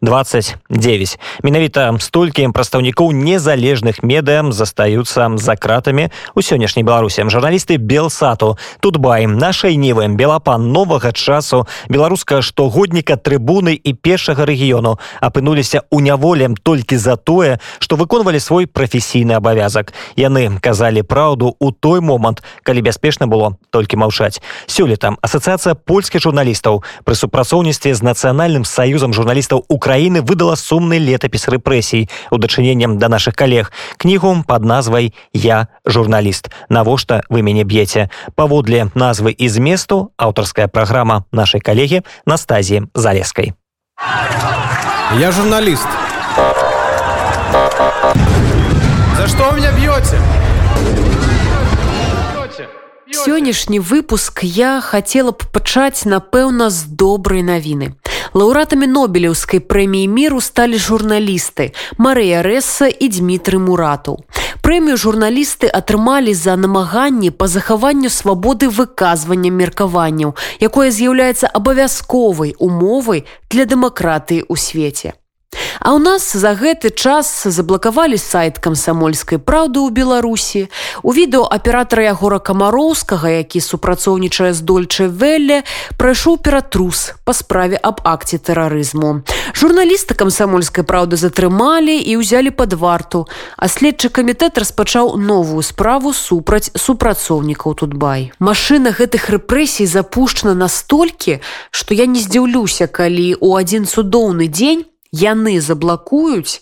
29 менавіта столькі прадстаўнікоў незалежных медыям застаюцца за кратамі у сённяшняй беларусі журналісты белсату тутбай нашай нівы белапан новага часу беларуска штогодніка трыбуны і першага рэгіёну апынуліся ў няволем толькі за тое што выконвалі свой прафесійны абавязак. Яны казалі праўду у той момант калі бяспечна было толькі маўчаць. Сёлета асацыяцыя польскіх журналістаў пры супрацоўніцтве з нацыянальным саюзам журналістаў украіны выдала сумны летапіс рэпрэсій у дачыненнем да наших калег кнігу под назвай я журналіст навошта вы мяне б'еце паводле назвы і зместу аўтарская праграма нашай калегі настазі залескай я журналіст за что меня б'ете сённяшні выпуск я хацела б пачаць напэўна з добрай навіны лаўратамі нобелеўскай прэміі міру сталі журналісты марыя рэса і дмітрый мурату. Прэмію журналісты атрымалі за намаганні па захаванню свабоды выказвання меркаванняў якое з'яўляецца абавязковай умовай для дэмакратыі ў свеце А ў нас за гэты час заблакавалі сайт камсамольскай праўды ў Беларусі. У відэо аператара ягора камароўскага, які супрацоўнічае з дольчай Велле, прайшоў ператрус па справе аб акце тэрарызму. Журналісты камсамольскай праўды затрымалі і ўзялі пад варту, а следчы камітэт распачаў новую справу супраць супрацоўнікаў тутбай. Машына гэтых рэпрэсій запушчана настолькі, што я не здзіўлюся, калі ў адзін цудоўны дзень яны заблакуюць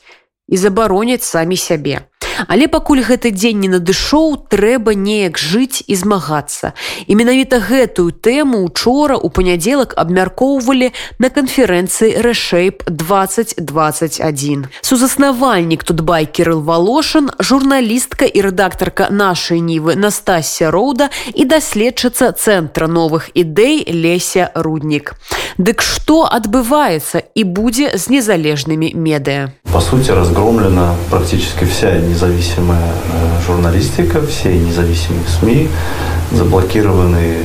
і забароняць самі сябе. Але пакуль гэты дзень не надышоў, трэба неяк жыць і змагацца. І менавіта гэтую тэму учора у панядзелак абмяркоўвалі на канферэнцыі рэшэйп 2021. Сузаснавальнік тут бай Кірыл Валошын, журналістка і рэдактарка нашай нівы Настасся Роўда і даследчыца цэнтра новых ідэй Леся Руднік. Дык што адбываецца і будзе з незалежнымі медыа. По сути, разгромлена практически вся незалежная независимая э, журналистика, все независимые СМИ заблокированы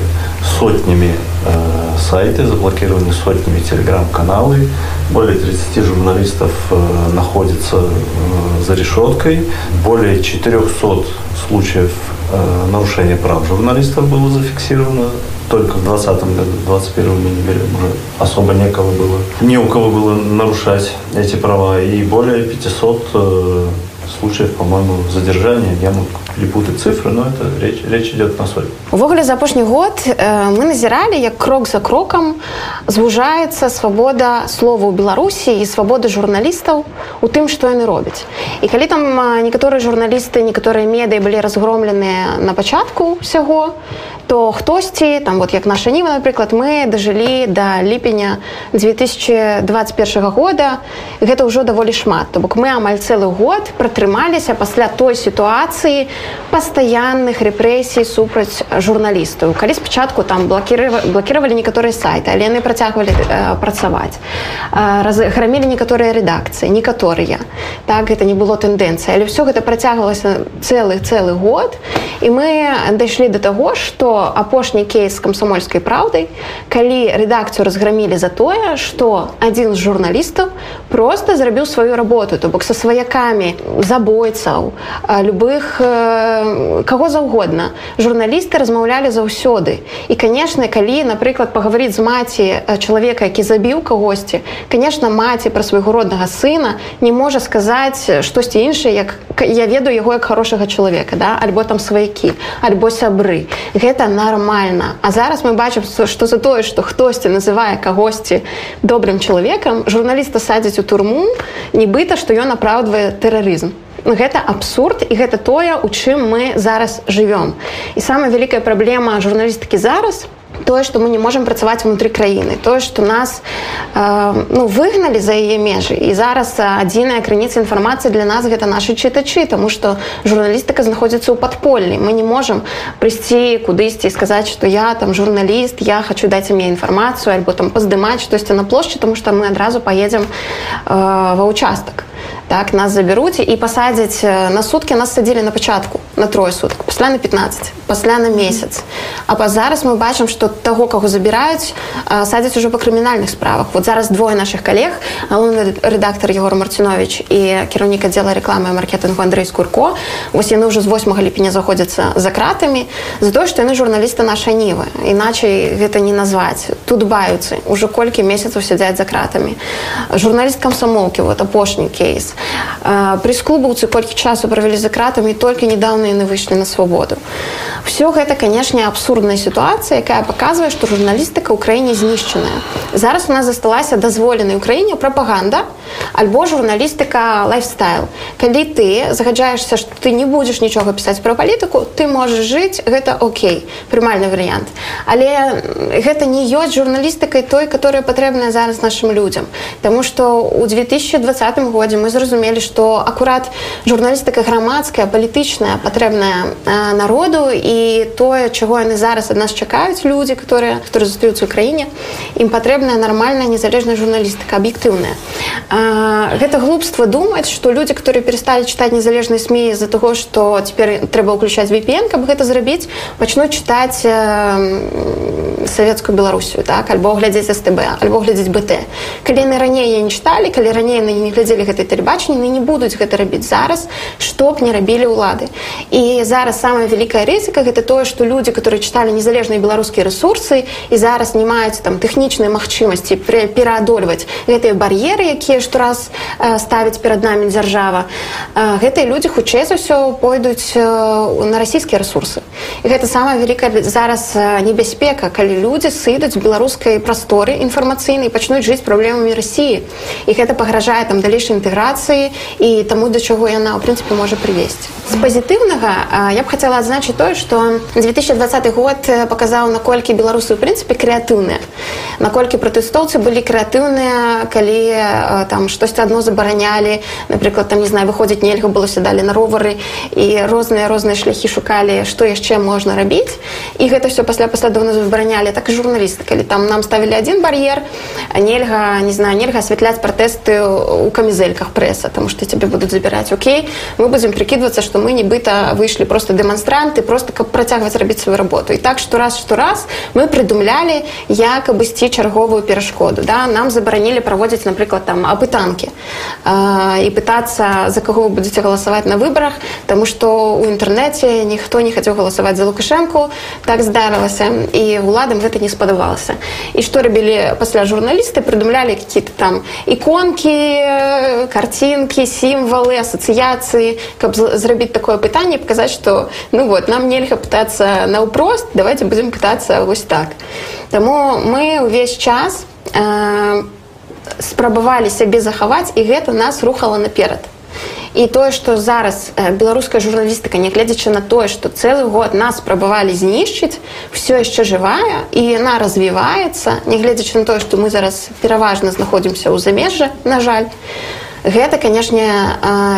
сотнями э, сайты, заблокированы сотнями телеграм-каналы. Более 30 журналистов э, находятся э, за решеткой. Более 400 случаев э, нарушения прав журналистов было зафиксировано. Только в 2020 году, в 2021 мы не берем уже особо некого было. Не у кого было нарушать эти права. И более 500 э, случаев, по-моему, задержания. Я мог перепутать цифры, но это речь, речь идет на соль. Увогуле за апошні год мы назіралі, як крок за крокам звужаецца свабода слова ў Беларусі і свабода журналістаў у тым, што яны робяць. І калі там некаторыя журналісты, некаторыя медыі былі разгромленыя на пачатку ўсяго, то хтосьці там вот як наша ніва напрыклад мы дажылі до ліпеня 2021 года. Гэта ўжо даволі шмат. То бок мы амаль цэлы год пратрымаліся пасля той сітуацыі пастаянных рэпрэсій супраць журналістаў. Калі спачатку там блокировали некаторыя сайты але яны працягвалі э, працаваць. Разграмілі некаторыя рэдакцыі некаторыя. Так гэта не было тэндэнцыі. Але все гэта працягвалася цэлы цэлы год. І мы дайшлі до таго что апошні кейс камсомольскай праўдай калі рэдакцыю разграмілі за тое што адзін з журналістаў просто зрабіў сваю работу то бок са сваякамі забойцаў любых э, каго заўгодна. Журналісты размаўлялі заўсёды. І канешне калі напрыклад пагаварыць з маці чалавека які забіў кагосьці конечно маці пра свайго роднага сына не можа сказаць штосьці іншае як я ведаю яго як хорошага чалавека да? Альбо там сваякі альбо сябры. Гэта нармальна а зараз мы бачым что за тое что хтосьці называе кагосьці добрым чалавекам журналіста садзяць у турму нібыта что ён апраўдвае тэрарызм гэта абсурд і гэта тое у чым мы зараз живвём і самая вялікая праблема журналістыкі зараз у тое што мы не можемм працаваць унутры краіны тое што нас э, ну, выгналі за яе межы. І зараз адзіная крыніца інфармацыі для нас гэта нашы чытачы тому што журналістыка знаходзіцца ў падполлі. Мы не можемм прыйсці кудысьці сказаць што я там журналіст я хочу даць мне інфармацыю альбо там паздымаць штосьці на плошчы тому што мы адразу поедзем э, ва ўчастак так нас забяруць і пасадзяць на суткі нас садзілі на пачатку на трое сутак пасля на 15 пасля на месяц. А па зараз мы бачым что таго каго забіраюць садзяць ужо па крымінальных справах. Вот зараз двое наших калег галоўны рэдактор егор марцінович і кіраўнік аддзела рекламы маркетынгу Андрей скурко. Вось яны ўжо з 8 ліпеня заходзяцца за кратамі за то што яны журналісты нашай нівы іначай гэта не назваць тут баюцца уже колькі месяцаў сядзяць за кратамі журналіст камсамолкі вот апошні кейс. Пресс-клубаўцы колькі часу правялі за кратамі толькі недавно яны выйшлі на свабоду все гэта канешне абсурдная сітуацыя якая паказвае што журналістыка ў краіне знішчаная. Зараз у нас засталася дазволенай украіне прапаганда альбо журналістыка лайфстайл. Калі ты загаджаешься что ты не будзеш нічога пісаць пра палітыку ты можаш жыць гэта Окей прымальны варыянт. Але гэта не ёсць журналістыкай той которая патрэбная зараз нашим людям Таму что у 2020 годзе мы зразумелі что акурат журналістыка грамадская палітычная патрэбная народу. І тое чаго яны зараз ад нас чакаюць людзі которые которые застаюцца ў краіне ім патрэбная нармальная незалежная журналістыка аб'ектыўная. Гэта глупства думаць что люди которые перестали читать незалежныя сми из-за того что теперь трэба ўключаць VPN каб гэта зрабіць пачнуць чытаць савецкую беларусію так? Альбо глядзець стб альбо глядзець бт калі яны раней не чыталі калі раней яны не глядзелі гэтай тэлебачанні не будуць гэта рабіць зараз што б не рабілі ўлады і зараз самая вялікая рызыка гэта тое што людзі которые чыталі незалежныя беларускія ресурсы і зараз не маюць там тэхнічнай магчымасці пераадольваць гэтыя бар'еры якія штураз э, ставіць перад намі дзяржава э, гэтыя людзі хутчэй за ўсё пойдуць э, на расійскія ресурсы. І гэта самая вялікая зараз небяспека калі людзі сыдуць беларускай прасторы інфармацыйнай пачнуць жыць праблемамі рассіі і гэта пагражае там далейшай інтэграцыі і таму да чаго яна ў прынцыпе можа прывесці з пазітыўнага я б хацела адзначыць тое што 2020 год паказаў наколькі беларусы ў прынцыпе крэатыўныя наколькі пратэстоўцы былі крэатыўныя калі там штосьці адно забаранялі напрыклад там не знаю выходзіць нельга было сядалі на ровары і розныя розныя шляхі шукалі што яшчэ можна рабіць і гэта все пасля паслядоўна забаранялі так і журналісты калі там нам ставілі один бар'ер нельга не знаю нельга асвятляць пратэсты у камізельках прэса тому что тебе будуць забіраць Окей мы будзем прикидываться что мы нібыта выйшлі просто дэманстранты просто каб працягваць рабіць сваю работу. І так что раз что раз мы прыдумлялі як абысці чарговую перашкоду да. Нам забаранілі праводзіць напрыклад там апытанкі і пытацца за каго вы будете галасаваць на выборах тому что у інтэрнэце ніхто не хацеў галасаваць за лукашэнку так здарылася і уладам гэта не спадабалася і што рабілі пасля журналісты прыдумлялі какие-то там іконкі карцінкі сімвалы асацыяцыі каб зрабіць такое пытанне паказаць что ну вот нам нельга пытацца наўпрост давайте будем пытацца вось так. Таму мы ўвесь час э, спрабавалі сябе захаваць і гэта нас рухала наперад і тое што зараз беларуская журналістыка нягледзячы на тое што цэлы год нас спрабавалі знішчыць все яшчэ жывая і яна развіваецца нягледзячы на тое што мы зараз пераважна знаходзімся ў замежжа на жаль гэта канешне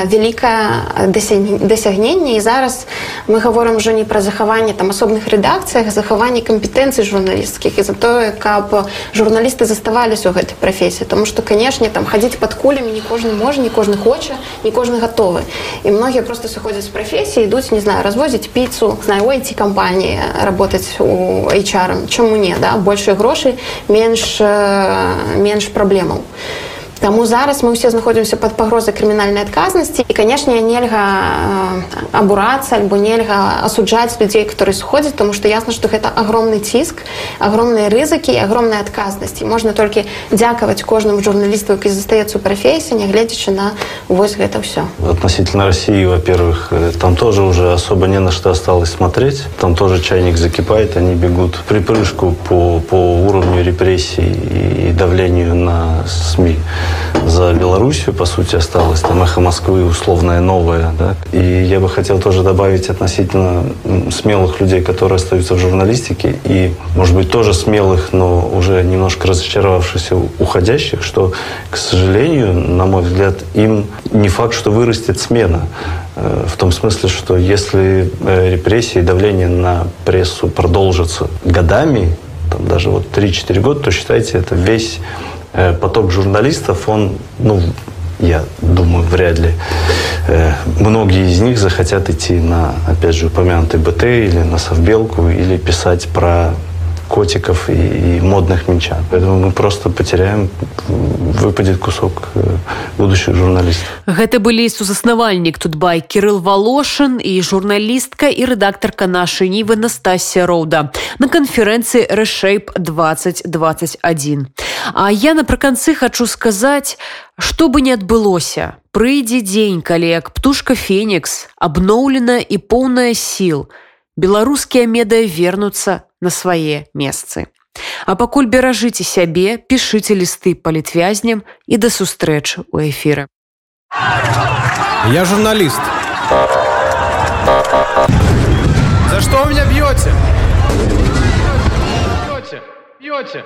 вялікае дасягненне. І зараз мы гаворым ужо не пра захаванне там асобных рэдакцыях захаванне кампетэнцый журналісцкіх і за тое каб журналісты заставаліся ў гэтай прафесіі. Тому что канешне там хадзіць под кулямі не кожны можа не кожны хоча не кожны гатовы. І многія просто сыходзяць з прафесіі ідуць не знаю развозіць піцу знаю ці кампаніі работаць у HR чаму не да? Больше грошай менш менш праблемаў. і Таму зараз мы ўсе знаходзімся пад пагрозай крымінальнай адказнасці. І канешне нельга абурацца альбо нельга асуджаць людзей которые сходзяць тому что ясна что гэта огромны ціск огромныя рызыкі і огромная адказнасці. Можна толькі дзякаваць кожнаму журналісту які застаецца у прафесіі нягледзячы на вось гэта все относительно россии во-первых э, там тоже уже особо не на что осталось смотреть. Там тоже чайник закипает они бегут припрыжку по по уровню репрессий и давлению на сми за Белоруссию, по сути, осталось. Там эхо Москвы условное новое. Да? И я бы хотел тоже добавить относительно смелых людей, которые остаются в журналистике, и, может быть, тоже смелых, но уже немножко разочаровавшихся уходящих, что, к сожалению, на мой взгляд, им не факт, что вырастет смена. Э, в том смысле, что если э, репрессии и давление на прессу продолжатся годами, там даже вот 3-4 года, то считайте, это весь поток журналистов, он ну, я думаю, вряд ли э, многие из них захотят идти на, опять же, упомянутый БТ или на совбелку, или писать про котиков и, и модных минчан. Поэтому мы просто потеряем, выпадет кусок э, будущих журналистов. Гэта былі сузаснавальнік тутбай Кирилл Волошин і журналістка і рэдактарка нашай нівы Настасія Роуда на канферэнцыі Reshape 2021. А я напрыканцы хочу сказаць, што бы не адбылося, прыйдзе дзень, калі як птушка Фенікс абноўлена і поўная сіл. Беларускія медыя вернуцца на свае месцы. А пакуль беражыце сябе, пішыце лісты палітвязням і да сустрэчы ў эфіры. Я журналист. За что вы меня бьете? Бьете, бьете.